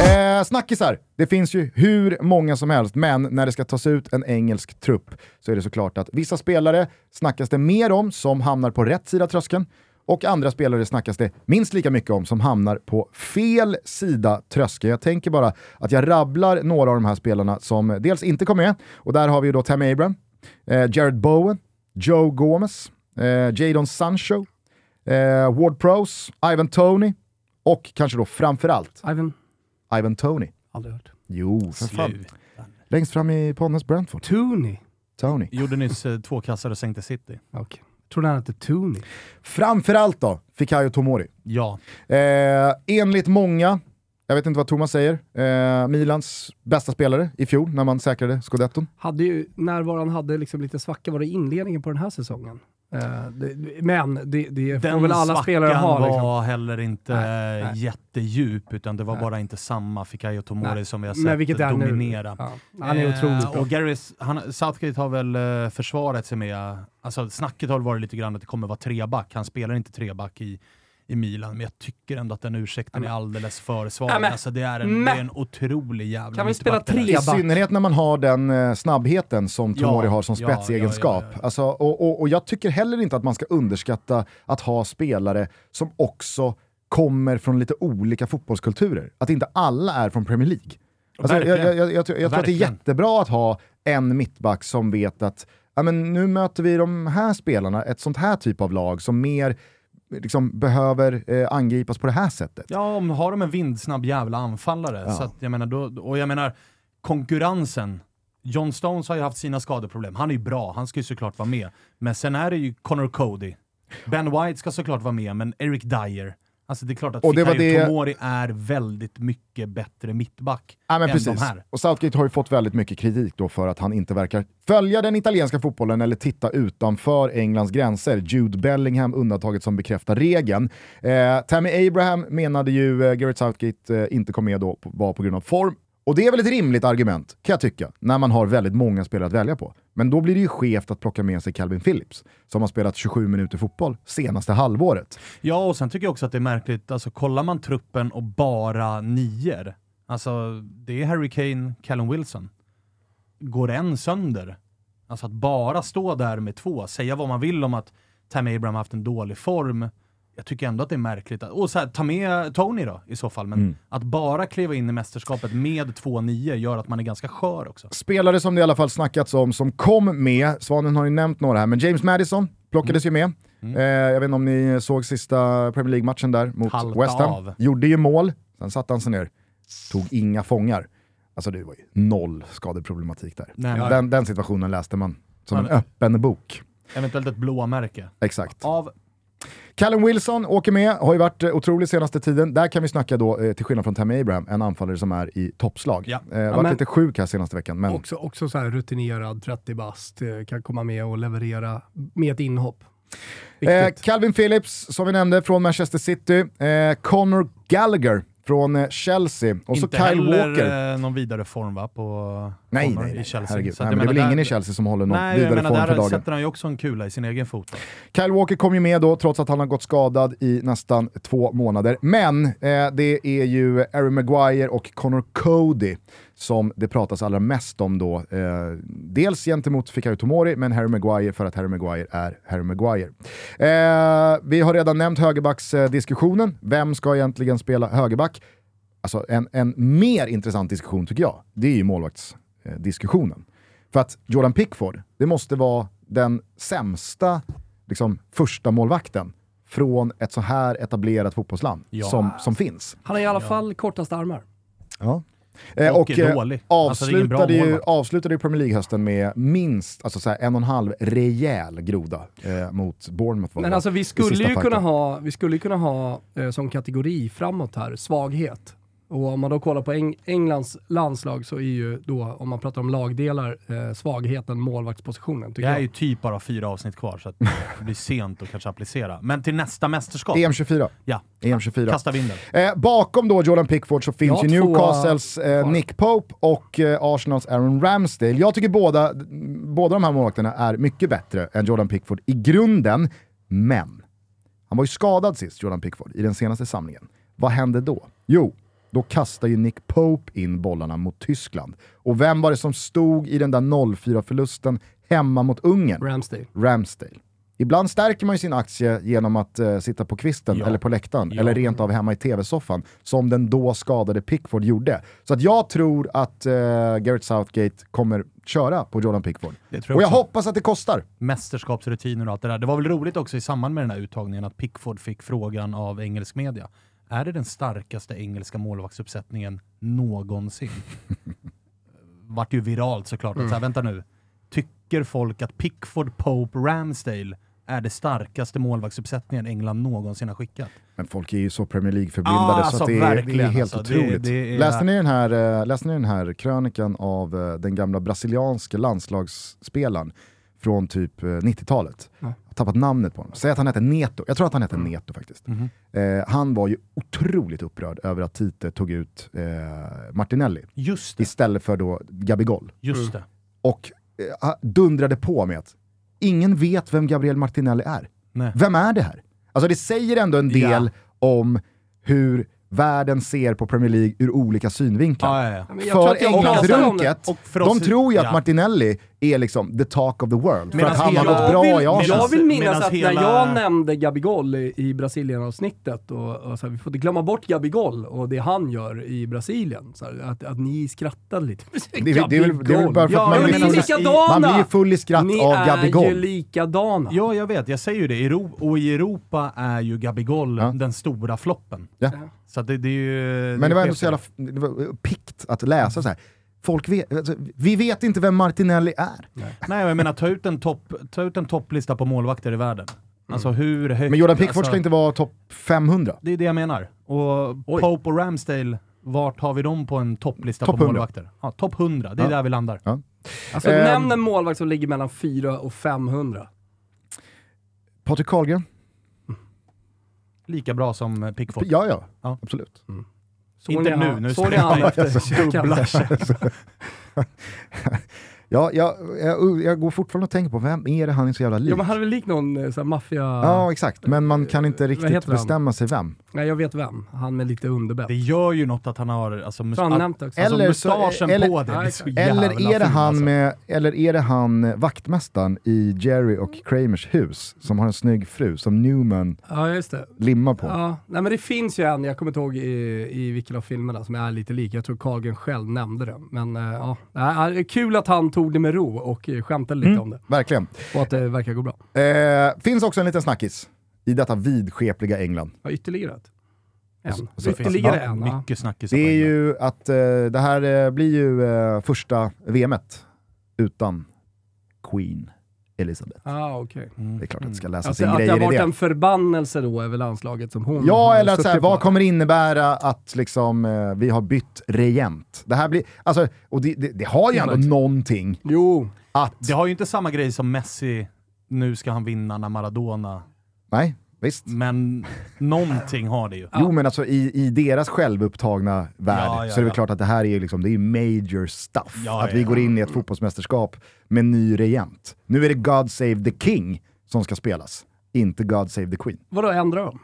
Eh, snackisar. Det finns ju hur många som helst, men när det ska tas ut en engelsk trupp så är det såklart att vissa spelare snackas det mer om som hamnar på rätt sida tröskeln och andra spelare snackas det minst lika mycket om som hamnar på fel sida tröskeln. Jag tänker bara att jag rabblar några av de här spelarna som dels inte kom med, och där har vi ju då Tam Abraham, eh, Jared Bowen, Joe Gomez, eh, Jadon Sancho, eh, Ward Prose, Ivan Tony och kanske då framförallt Ivan? Ivan Tony. Aldrig hört. Jo, för fan. Längst fram i Ponnes Brentford. Tony? Tony. Gjorde nyss eh, två kassar och sänkte City. Okay. Tror han hette Tony? Framförallt då, Fikayo Tomori. Ja. Eh, enligt många, jag vet inte vad Thomas säger, eh, Milans bästa spelare i fjol när man säkrade scudetton. Hade ju, när han hade liksom lite svacka var det inledningen på den här säsongen. Det, men det, det får väl alla spelare ha. Den liksom. var heller inte nej, nej. jättedjup, utan det var nej. bara inte samma Fikayo Tomori som vi har sett dominera. Ja. Han är otroligt bra. Och Garys, han, Southgate har väl uh, försvarat sig med, alltså snacket har varit lite grann att det kommer vara treback. Han spelar inte treback i i Milan, men jag tycker ändå att den ursäkten är alldeles för svag. Ja, alltså det, är en, det är en otrolig jävla Kan vi spela tre I synnerhet när man har den eh, snabbheten som Tomori ja, har som spetsegenskap. Ja, alltså, och, och, och jag tycker heller inte att man ska underskatta att ha spelare som också kommer från lite olika fotbollskulturer. Att inte alla är från Premier League. Alltså, jag, jag, jag, jag, tror att det är jättebra att ha en mittback som vet att ja, men nu möter vi de här spelarna, ett sånt här typ av lag som mer liksom behöver eh, angripas på det här sättet. Ja, om har de en vindsnabb jävla anfallare. Ja. Så att, jag menar, då, och jag menar, konkurrensen. John Stones har ju haft sina skadeproblem. Han är ju bra, han ska ju såklart vara med. Men sen är det ju Connor Cody. Ben White ska såklart vara med, men Eric Dyer. Alltså det är klart att och Fikayo det... Tomori är väldigt mycket bättre mittback ja, än precis. de här. Och Southgate har ju fått väldigt mycket kritik då för att han inte verkar följa den italienska fotbollen eller titta utanför Englands gränser. Jude Bellingham undantaget som bekräftar regeln. Eh, Tammy Abraham menade ju eh, Gareth Southgate eh, inte kom med då var på grund av form. Och det är väl ett rimligt argument, kan jag tycka, när man har väldigt många spelare att välja på. Men då blir det ju skevt att plocka med sig Calvin Phillips, som har spelat 27 minuter fotboll senaste halvåret. Ja, och sen tycker jag också att det är märkligt, alltså kollar man truppen och bara nior, alltså det är Harry Kane, Callum Wilson. Går en sönder? Alltså att bara stå där med två, säga vad man vill om att Tammy Abraham haft en dålig form, jag tycker ändå att det är märkligt. Att, och så här, ta med Tony då i så fall, men mm. att bara kliva in i mästerskapet med två nio gör att man är ganska skör också. Spelare som det i alla fall snackats om som kom med, Svanen har ju nämnt några här, men James Madison plockades mm. ju med. Mm. Eh, jag vet inte om ni såg sista Premier League-matchen där mot Halta West Ham. av. Gjorde ju mål, sen satte han sig ner, tog inga fångar. Alltså det var ju noll skadeproblematik där. Nej, Den, den situationen läste man som en öppen bok. Eventuellt ett blåmärke. Exakt. Av Callum Wilson åker med, har ju varit eh, otrolig senaste tiden. Där kan vi snacka då, eh, till skillnad från Tammy Abraham, en anfallare som är i toppslag. Ja. Eh, varit men- lite sjuk här senaste veckan, men Också, också så här rutinerad, 30 bast, eh, kan komma med och leverera med ett inhopp. Eh. Calvin Phillips, som vi nämnde, från Manchester City. Eh, Conor Gallagher från eh, Chelsea. Och så inte Kyle heller Walker. eh, någon vidare form va, på Nej, nej, nej. i Chelsea. Herregud. Så nej men det är väl menar, ingen där- i Chelsea som håller någon Nej, vidare menar form för där dagen. sätter han ju också en kula i sin egen fot. Kyle Walker kom ju med då, trots att han har gått skadad i nästan två månader. Men eh, det är ju Harry Maguire och Connor Cody som det pratas allra mest om då. Eh, dels gentemot Fikayo Tomori, men Harry Maguire för att Harry Maguire är Harry Maguire. Eh, vi har redan nämnt högerbacksdiskussionen. Vem ska egentligen spela högerback? Alltså en, en mer intressant diskussion tycker jag, det är ju målvaktsdiskussionen. För att Jordan Pickford, det måste vara den sämsta liksom, första målvakten från ett så här etablerat fotbollsland Ja. som, som finns. Han har i alla fall kortast armar. Ja. Eh, Och är dålig. Alltså, det är bra avslutade, ju, målvakt. avslutade ju Premier League-hösten med minst alltså så här, en och en halv rejäl groda eh, mot Bournemouth. Men alltså vi skulle ju kunna ha, vi skulle ju kunna ha eh, som kategori framåt här, svaghet. Och om man då kollar på Eng Englands landslag så är ju då, om man pratar om lagdelar, eh, svagheten målvaktspositionen. Det är jag. ju typ bara fyra avsnitt kvar så att det blir sent att kanske applicera. Men till nästa mästerskap, EM24. ja, EM24. kasta vinden. Eh, bakom då Jordan Pickford så finns Ja, ju Newcastles eh. Nick Pope och eh, Arsenals Aaron Ramsdale. Jag tycker båda, båda de här målvakterna är mycket bättre än Jordan Pickford i grunden, men han var ju skadad sist, Jordan Pickford, i den senaste samlingen. Vad hände då? Jo, då kastar ju Nick Pope in bollarna mot Tyskland. Och vem var det som stod i den där 0-4-förlusten hemma mot Ungern? Ramsdale. Ramsdale. Ibland stärker man ju sin aktie genom att eh, sitta på kvisten Ja. eller på läktaren Ja. eller rent av hemma i tv-soffan som den då skadade Pickford gjorde. Så att jag tror att eh, Gareth Southgate kommer köra på Jordan Pickford. Det tror Och jag också. hoppas att det kostar. Mästerskapsrutiner och allt det där. Det var väl roligt också i samband med den här uttagningen att Pickford fick frågan av engelsk media. Är det den starkaste engelska målvaktsuppsättningen någonsin? Vart ju viralt såklart. Att så här, vänta nu. Tycker folk att Pickford, Pope, Ramsdale är det starkaste målvaktsuppsättningen England någonsin har skickat? Men folk är ju så Premier League-förblindade så alltså, att det, är, det är helt alltså. Det- otroligt. det är- Läste, ni den här, eh, läste ni den här krönikan av eh, den gamla brasilianska landslagsspelaren från typ eh, 90-talet? Ja. Jag har tappat namnet på honom. Säg att han heter Neto. Jag tror att han heter Neto faktiskt. Mhm. Eh, han var ju otroligt upprörd över att Tite tog ut eh, Martinelli Just det. istället för då Gabigol. Just det. Och eh, dundrade på med att ingen vet vem Gabriel Martinelli är. Nej. Vem är det här? Alltså det säger ändå en del om hur världen ser på Premier League ur olika synvinklar. Ja, ja, ja. För. Englandsrunket, de tror ju att ja. Martinelli är liksom the talk of the world. För Medan att han har gått bra jag vill, i Arsenal. Jag vill minnas att hela- när jag nämnde Gabigol i, i Brasilien-avsnittet, och, och så här, vi får inte glömma bort Gabigol och det han gör i Brasilien, så här, att, att ni skrattade lite. Det är, väl- det, är väl, det är väl bara för Ja, att man blir, likadana! man blir ju full i skratt Ni av är Gabigol. ju likadana. Ja, jag vet. Jag säger ju det. Euro- och i Europa är ju Gabigol Ja. den stora floppen. Ja. Så det, det är ju... Men det var ändå så jävla det pikt att läsa så här. Folk vet, alltså, vi vet inte vem Martinelli är. Nej, men jag menar ta ut en, topp, ta ut en topplista på målvakter i världen. Alltså hur högt... Men Jordan Pickford alltså, ska inte vara topp 500. Det är det jag menar. Och Oj. Pope och Ramsdale, vart har vi dem på en topplista Topp på 100. målvakter? Ja, topp 100. Det är Ja. där vi landar. Alltså, Ehm. nämn en målvakt som ligger mellan 4 och 500. Patrik Karlgren? Lika bra som eh, Pickford. Ja, ja, Ja. absolut. Såg Inte nu, nu Såg ni han efter Dubbla Ja, jag, jag, jag går fortfarande och tänker på vem är det han är så jävla lik? Ja men han är väl lik någon eh, maffia... Ja, exakt. Men man kan inte Vad riktigt bestämma sig vem. Nej jag vet vem. Han med lite underbett. Det gör ju något att han har... Alltså, mus- Tror han att- nämnt också. alltså Eller så- mustaschen eller- på det så jävla Eller är, det han alltså. med, eller är det han eh, vaktmästaren i Jerry och Kramers hus som har en snygg fru som Newman Ja just det. limmar på? Ja, nej men det finns ju en, jag kommer inte ihåg i, i vilken av filmerna, som är lite lik. Jag tror Carlgren själv nämnde det. Men eh, ja, det är kul att han tog tog det med ro och eh, skämtade lite Mm. om det. Verkligen. Och att det verkar gå bra. Eh, finns också en liten snackis i detta vidskepliga England. Ja, ytterligare ett. En. Så- så- ytterligare ja, en. Mycket snackisar Det är England. ju att eh, det här eh, blir ju eh, första VMet utan Queen Elizabeth. Ah, okej. Mm. Det är klart att det ska läsas Alltså, in att det har grejer i varit det. en förbannelse då över landslaget som hon Ja, har eller att så här, vad kommer det innebära att liksom, eh, vi har bytt regent? Det här blir, alltså, och det, det, det har ju ändå Exakt. någonting Jo, att... Det har ju inte samma grej som Messi, nu ska han vinna när Maradona, Nej, visst. men någonting har det ju. Jo men alltså i, i deras självupptagna värld Ja, ja, så är det väl klart att det här är, liksom, det är major stuff. Ja, att vi ja. går in i ett fotbollsmästerskap med ny regent. Nu är det God Save the King som ska spelas, inte God Save the Queen. vadå ändrar de?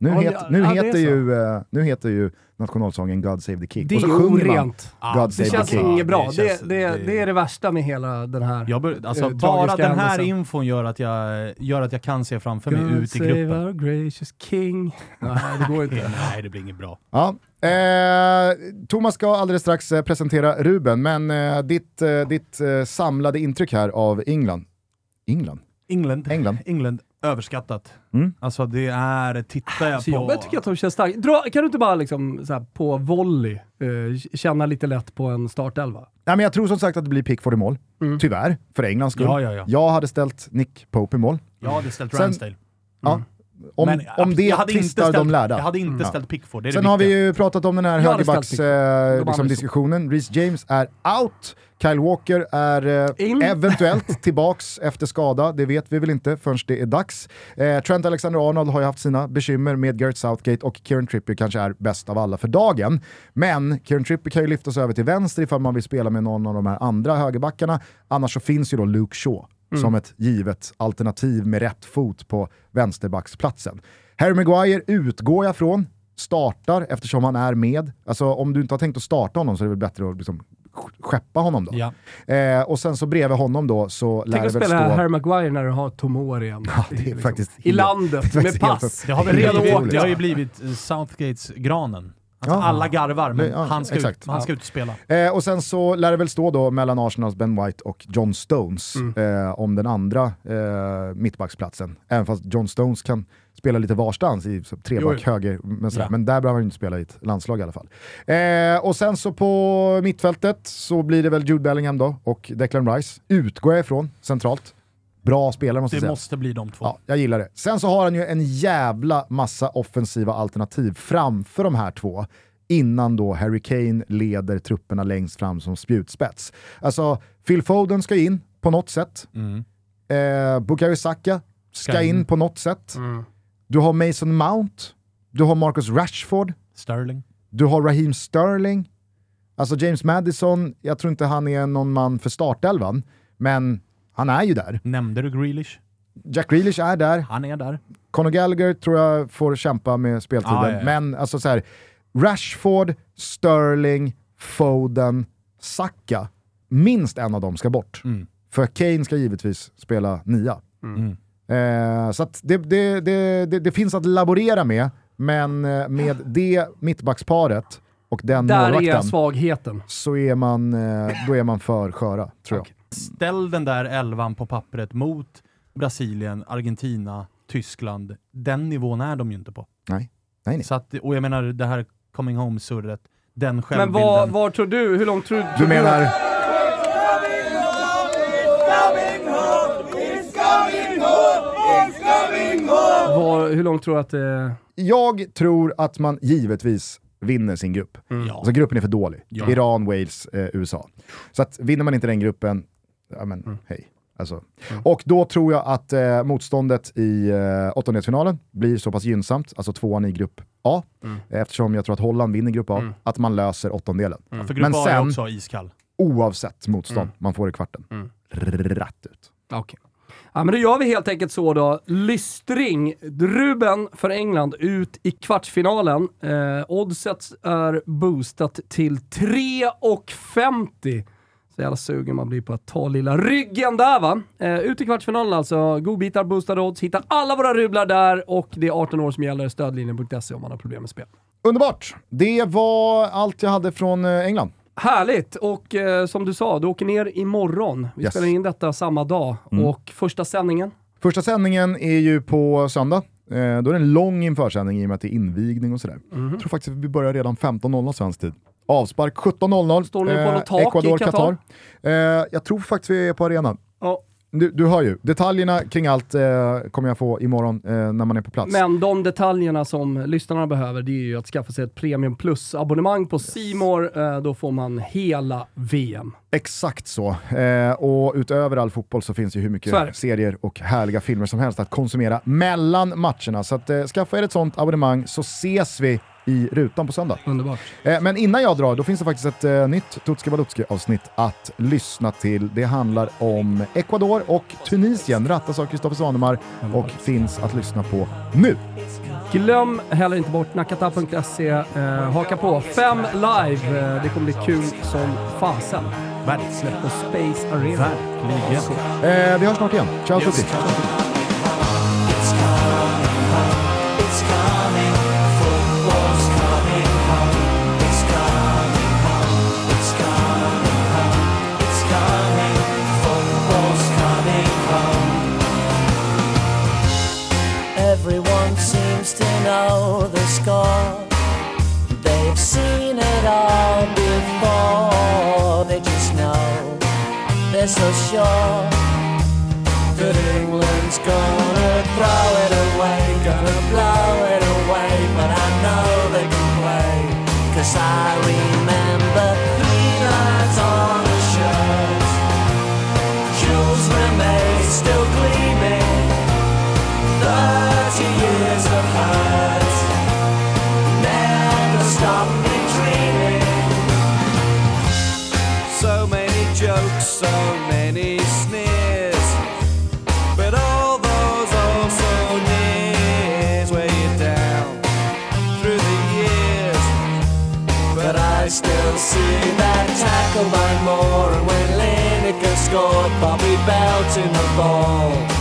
Nu, Ja, het, nu, ja, det är heter ju, eh, nu heter ju nationalsången God Save the King. Det och så är orent. God Det Save the känns King. inget bra. Det Det, känns- det, det- det är det värsta med hela den här Jag bör, alltså, eh, bara den här händelsen. infon gör att, jag, gör att jag kan se framför mig God ut i save gruppen. our gracious king. Nej, det går inte. Nej, det blir inget bra. Ja. Eh, Thomas ska alldeles strax eh, presentera Ruben, men eh, ditt, eh, ditt eh, samlade intryck här av England. England? England, England. England överskattat. Mm. Alltså det är, tittar jag Så jag, på... jag tycker att de känns starka. Dra, kan du inte bara liksom, så här, på volley eh, känna lite lätt på en startelva? Nej, men jag tror som sagt att det blir Pickford i mål. Mm. Tyvärr, för Englands skull. Ja, ja, ja. Jag hade ställt Nick Pope i mål. Jag hade ställt Sen- Ramsdale. Ja. Om, Men om det jag hade inte tvistar ställt, de lärda. Jag hade inte ställt Pickford, det är Sen det har vi ju pratat om den här Jag hade ställt Pickford. De högerbacks andra eh, liksom. Reece James är out. Kyle Walker är eh, eventuellt tillbaks efter skada, det vet vi väl inte förrän det är dags. Eh, Trent Alexander-Arnold har ju haft sina bekymmer med Gareth Southgate och Kieran Trippier kanske är bäst av alla för dagen. Men Kieran Trippier kan ju lyftas över till vänster ifall man vill spela med någon av de här andra högerbackarna. Annars så finns ju då Luke Shaw som ett givet alternativ med rätt fot på vänsterbacksplatsen. Harry Maguire utgår jag från, startar eftersom han är med. Alltså om du inte har tänkt att starta honom så är det väl bättre att liksom skeppa honom då. Ja. Eh, och sen så bredvid honom då så lär Tänk det att väl spela stå... Harry Maguire när du har Tomori igen. Ja, det är faktiskt I helt- landet, med pass. helt- Det har, väl blivit, otroligt. det har ju blivit eh, Southgates granen. Alltså Ja. alla garvar, men ja, han, ska exakt. ut, han ska ut och spela. Eh, och sen så lär det väl stå då mellan Arsenals Ben White och John Stones eh, om den andra eh, mittbacksplatsen. Även fast John Stones kan spela lite varstans i treback, höger, men, sådär. Ja. men där behöver han ju inte spela i ett landslag i alla fall. Eh, och sen så på mittfältet så blir det väl Jude Bellingham då och Declan Rice, utgår jag ifrån, centralt. Bra spelare måste jag Det säga. måste bli de två. Ja, jag gillar det. Sen så har han ju en jävla massa offensiva alternativ framför de här två innan då Harry Kane leder trupperna längst fram som spjutspets. Alltså, Phil Foden ska in på något sätt. Mm. Eh, Bukayo Saka ska, Ska in. in. på något sätt. Mm. Du har Mason Mount, du har Marcus Rashford, Sterling. du har Raheem Sterling. Alltså James Madison, jag tror inte han är någon man för startelvan, men han är ju där. Nämnde du Grealish? Jack Grealish är där. Han är där. Conor Gallagher tror jag får kämpa med speltiden, Ja, ja, ja. men alltså så här, Rashford, Sterling, Foden, Saka, minst en av dem ska bort. Mm. För Kane ska givetvis spela nia. Mm. Eh, så att det, det, det, det, det finns att laborera med, men eh, med det mittbacksparet och den Där är målvakten svagheten. så är man, eh, då är man för sköra, tror jag. Okej. Ställ den där elvan på pappret mot Brasilien, Argentina, Tyskland. Den nivån är de ju inte på. Nej, nej, nej. Så att, och jag menar det här coming home-surret, den Men självbilden. var, var tror du, hur långt tror, tror Du menar... var, hur långt tror du att det... Jag tror att man givetvis vinner sin grupp. Ja. Alltså gruppen är för dålig. Ja. Iran, Wales, eh, USA. Så att vinner man inte den gruppen, ja men hej. Alltså. Och då tror jag att eh, motståndet i eh, åttondelsfinalen blir så pass gynnsamt, alltså tvåan i grupp A, eftersom jag tror att Holland vinner grupp A, att man löser åttondelen. Ja, för grupp Men A är sen- också iskall. Oavsett motstånd man får i kvarten. Rätt ut. Okej. Ja, men då gör vi helt enkelt så då. Lystring, Ruben för England ut i kvartsfinalen. Eh, oddset är boostat till 3,50. Så jävla sugen man blir på att ta lilla ryggen där va. Eh, ut i kvartsfinalen alltså. Godbitar, boostade odds. Hittar alla våra rublar där och det är 18 år som gäller. Stödlinjen.se om man har problem med spel. Underbart! Det var allt jag hade från eh, England. Härligt! Och eh, som du sa, du åker ner imorgon. Vi Yes. spelar in detta samma dag. Mm. Och första sändningen? Första sändningen är ju på söndag. Eh, då är det en lång införsändning i och med att det är invigning och sådär. Mhm. Jag tror faktiskt att vi börjar redan 15.00 svensk tid. Avspark 17.00. Står ni på något tak i Ecuador, Qatar? Qatar. Eh, jag tror faktiskt vi är på arenan. Ja. Du, du hör ju, detaljerna kring allt eh, kommer jag få imorgon eh, när man är på plats. Men de detaljerna som lyssnarna behöver, det är ju att skaffa sig ett Premium Plus-abonnemang på Simor. Eh, då får man hela VM. Exakt så. Eh, och utöver all fotboll så finns ju hur mycket det. serier och härliga filmer som helst att konsumera mellan matcherna. Så att, eh, skaffa er ett sånt abonnemang så ses vi i rutan på söndag. Underbart. Eh, men innan jag drar, då finns det faktiskt ett eh, nytt Tutski Balutski avsnitt att lyssna till. Det handlar om Ecuador och Tunisien, rattas av Kristoffer Svanemar och finns att lyssna på nu. Glöm heller inte bort nakata.se. Eh, haka på. Fem live. Eh, det kommer bli kul som fasen. Verkligen. På Space Arena. Verkligen. Eh, vi hörs snart igen. Ciao tutti! Belting the ball,